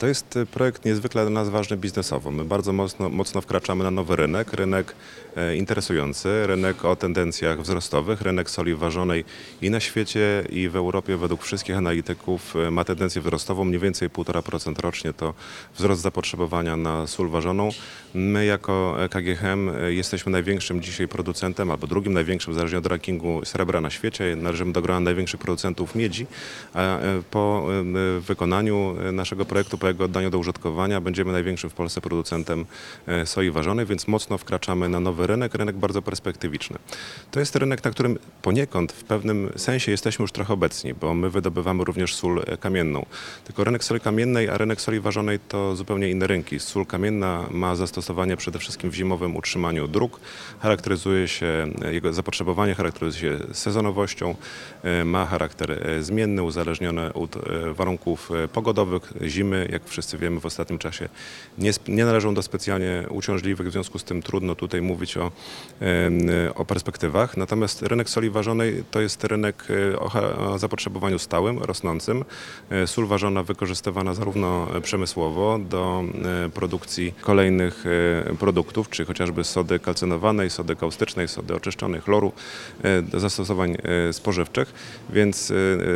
To jest y, projekt niezwykle dla nas ważny biznesowo. My bardzo mocno, mocno wkraczamy na nowy rynek, rynek e, interesujący, rynek o tendencjach wzrostowych, rynek soli ważonej i na świecie i w Europie według wszystkich analityków e, ma tendencję wzrostową, mniej więcej 1,5% rocznie to wzrost zapotrzebowania na sól ważoną. My jako KGHM e, jesteśmy największym dzisiaj producentem, albo drugim największym, zależnie od rankingu srebra na świecie. Należymy do grona największych producentów miedzi. Po wykonaniu naszego projektu, po oddaniu do użytkowania będziemy największym w Polsce producentem e, soi ważonej, więc mocno wkraczamy na nowy rynek, rynek bardzo perspektywiczny. To jest rynek, na którym poniekąd w pewnym sensie jesteśmy już trochę obecni, bo my wydobywamy również sól e, kamienną. Tylko rynek soli kamiennej, a rynek soli ważonej to zupełnie inne rynki. Sól kamienna ma zastosowanie przede wszystkim w zimowym utrzymaniu dróg, charakteryzuje się, e, jego zapotrzebowanie charakteryzuje się sezonowością, ma charakter zmienny, uzależniony od warunków pogodowych, zimy, jak wszyscy wiemy w ostatnim czasie nie, nie należą do specjalnie uciążliwych, w związku z tym trudno tutaj mówić o, o perspektywach. Natomiast rynek soli ważonej to jest rynek e, o, zapotrzebowaniu stałym, rosnącym. E, Sól ważona wykorzystywana zarówno przemysłowo do e, produkcji kolejnych produktów, czy chociażby sody kalcynowanej, sody kaustycznej, sody oczyszczonej, chloru, do zastosowań spożywczych, więc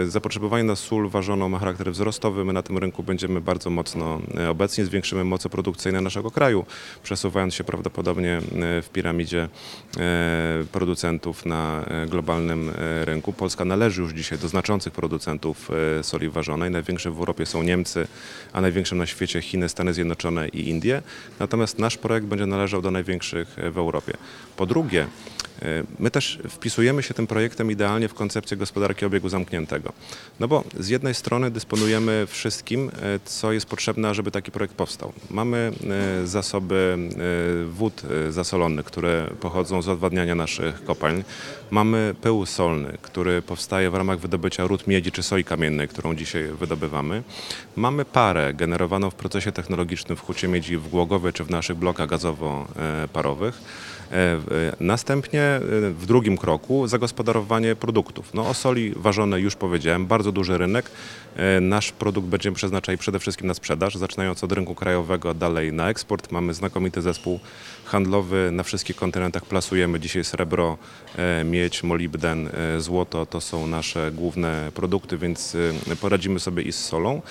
zapotrzebowanie na sól ważoną ma charakter wzrostowy. My na tym rynku będziemy bardzo mocno e, obecni, zwiększymy moce produkcyjne naszego kraju, przesuwając się prawdopodobnie e, w piramidzie e, producentów na globalnym rynku. Polska należy już dzisiaj do znaczących producentów soli ważonej. Największe w Europie są Niemcy, a największym na świecie Chiny, Stany Zjednoczone i Indie. Natomiast nasz projekt będzie należał do największych w Europie. Po drugie, My też wpisujemy się tym projektem idealnie w koncepcję gospodarki obiegu zamkniętego. No bo z jednej strony dysponujemy wszystkim, e, co jest potrzebne, żeby taki projekt powstał. Mamy e, zasoby e, wód zasolonych, które pochodzą z odwadniania naszych kopalń. Mamy pył solny, który powstaje w ramach wydobycia ród miedzi czy soi kamiennej, którą dzisiaj wydobywamy. Mamy parę generowaną w procesie technologicznym w Hucie Miedzi w Głogowie czy w naszych blokach gazowo-parowych. E, w- E, w drugim kroku zagospodarowanie produktów. No o soli ważonej już powiedziałem, bardzo duży rynek. E, Nasz produkt będziemy przeznaczali przede wszystkim na sprzedaż, zaczynając od rynku krajowego, dalej na eksport. Mamy znakomity zespół handlowy, na wszystkich kontynentach plasujemy dzisiaj srebro, e, miedź, molibden, złoto. To są nasze główne produkty, więc poradzimy sobie i z solą.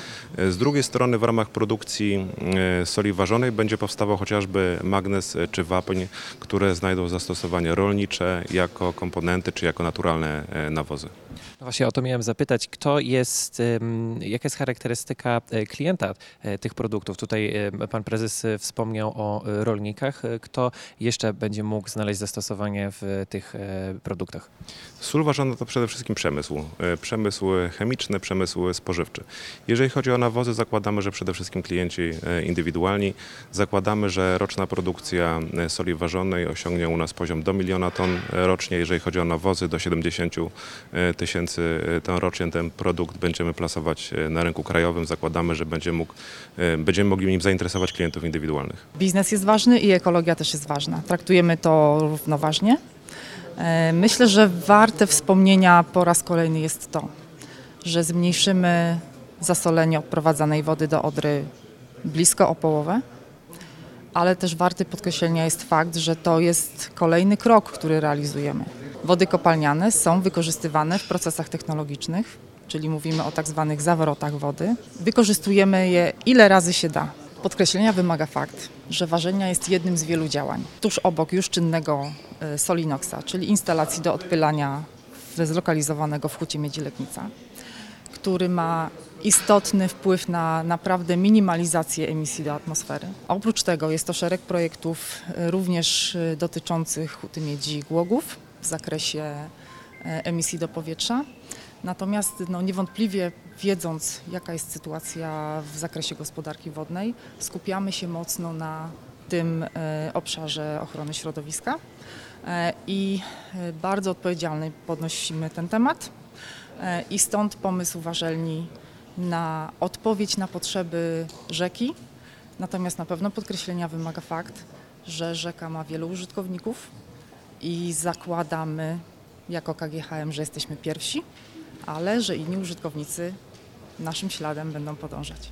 Z drugiej strony w ramach produkcji soli ważonej będzie powstawał chociażby magnez e, czy wapń, które znajdą zastosowanie rolnicze jako komponenty czy jako naturalne e, nawozy. No Właśnie o to miałem zapytać, kto jest, jaka jest charakterystyka e, klienta e, tych produktów? Tutaj pan prezes wspomniał o rolnikach. Kto jeszcze będzie mógł znaleźć zastosowanie w tych produktach? Sól ważona to przede wszystkim przemysł. Przemysł chemiczny, przemysł spożywczy. Jeżeli chodzi o nawozy, zakładamy, że przede wszystkim klienci indywidualni. Zakładamy, że roczna produkcja soli ważonej osiągnie u nas poziom do miliona ton rocznie. Jeżeli chodzi o nawozy, do 70 e, tysięcy e, ton rocznie. Ten produkt będziemy plasować e, na rynku krajowym. Zakładamy, że będzie mógł, będziemy mogli nim zainteresować klientów indywidualnych. Biznes jest ważny i ekologia też jest ważna. Traktujemy to równoważnie. Myślę, że warte wspomnienia po raz kolejny jest to, że zmniejszymy zasolenie odprowadzanej wody do Odry blisko o połowę, ale też warty podkreślenia jest fakt, że to jest kolejny krok, który realizujemy. Wody kopalniane są wykorzystywane w procesach technologicznych, czyli mówimy o tak zwanych zawrotach wody. Wykorzystujemy je ile razy się da. Podkreślenia wymaga fakt, że ważenia jest jednym z wielu działań. Tuż obok już czynnego e, Solinoxa, czyli instalacji do odpylania zlokalizowanego w Hucie Miedzi który ma istotny wpływ na naprawdę minimalizację emisji do atmosfery. A oprócz tego jest to szereg projektów e, również e, dotyczących Huty Miedzi Głogów w zakresie e, emisji do powietrza. Natomiast no, niewątpliwie wiedząc, jaka jest sytuacja w zakresie gospodarki wodnej, skupiamy się mocno na tym obszarze ochrony środowiska i bardzo odpowiedzialnie podnosimy ten temat. I stąd pomysł warzelni na odpowiedź na potrzeby rzeki. Natomiast na pewno podkreślenia wymaga fakt, że rzeka ma wielu użytkowników i zakładamy jako KGHM, że jesteśmy pierwsi, ale że inni użytkownicy naszym śladem będą podążać.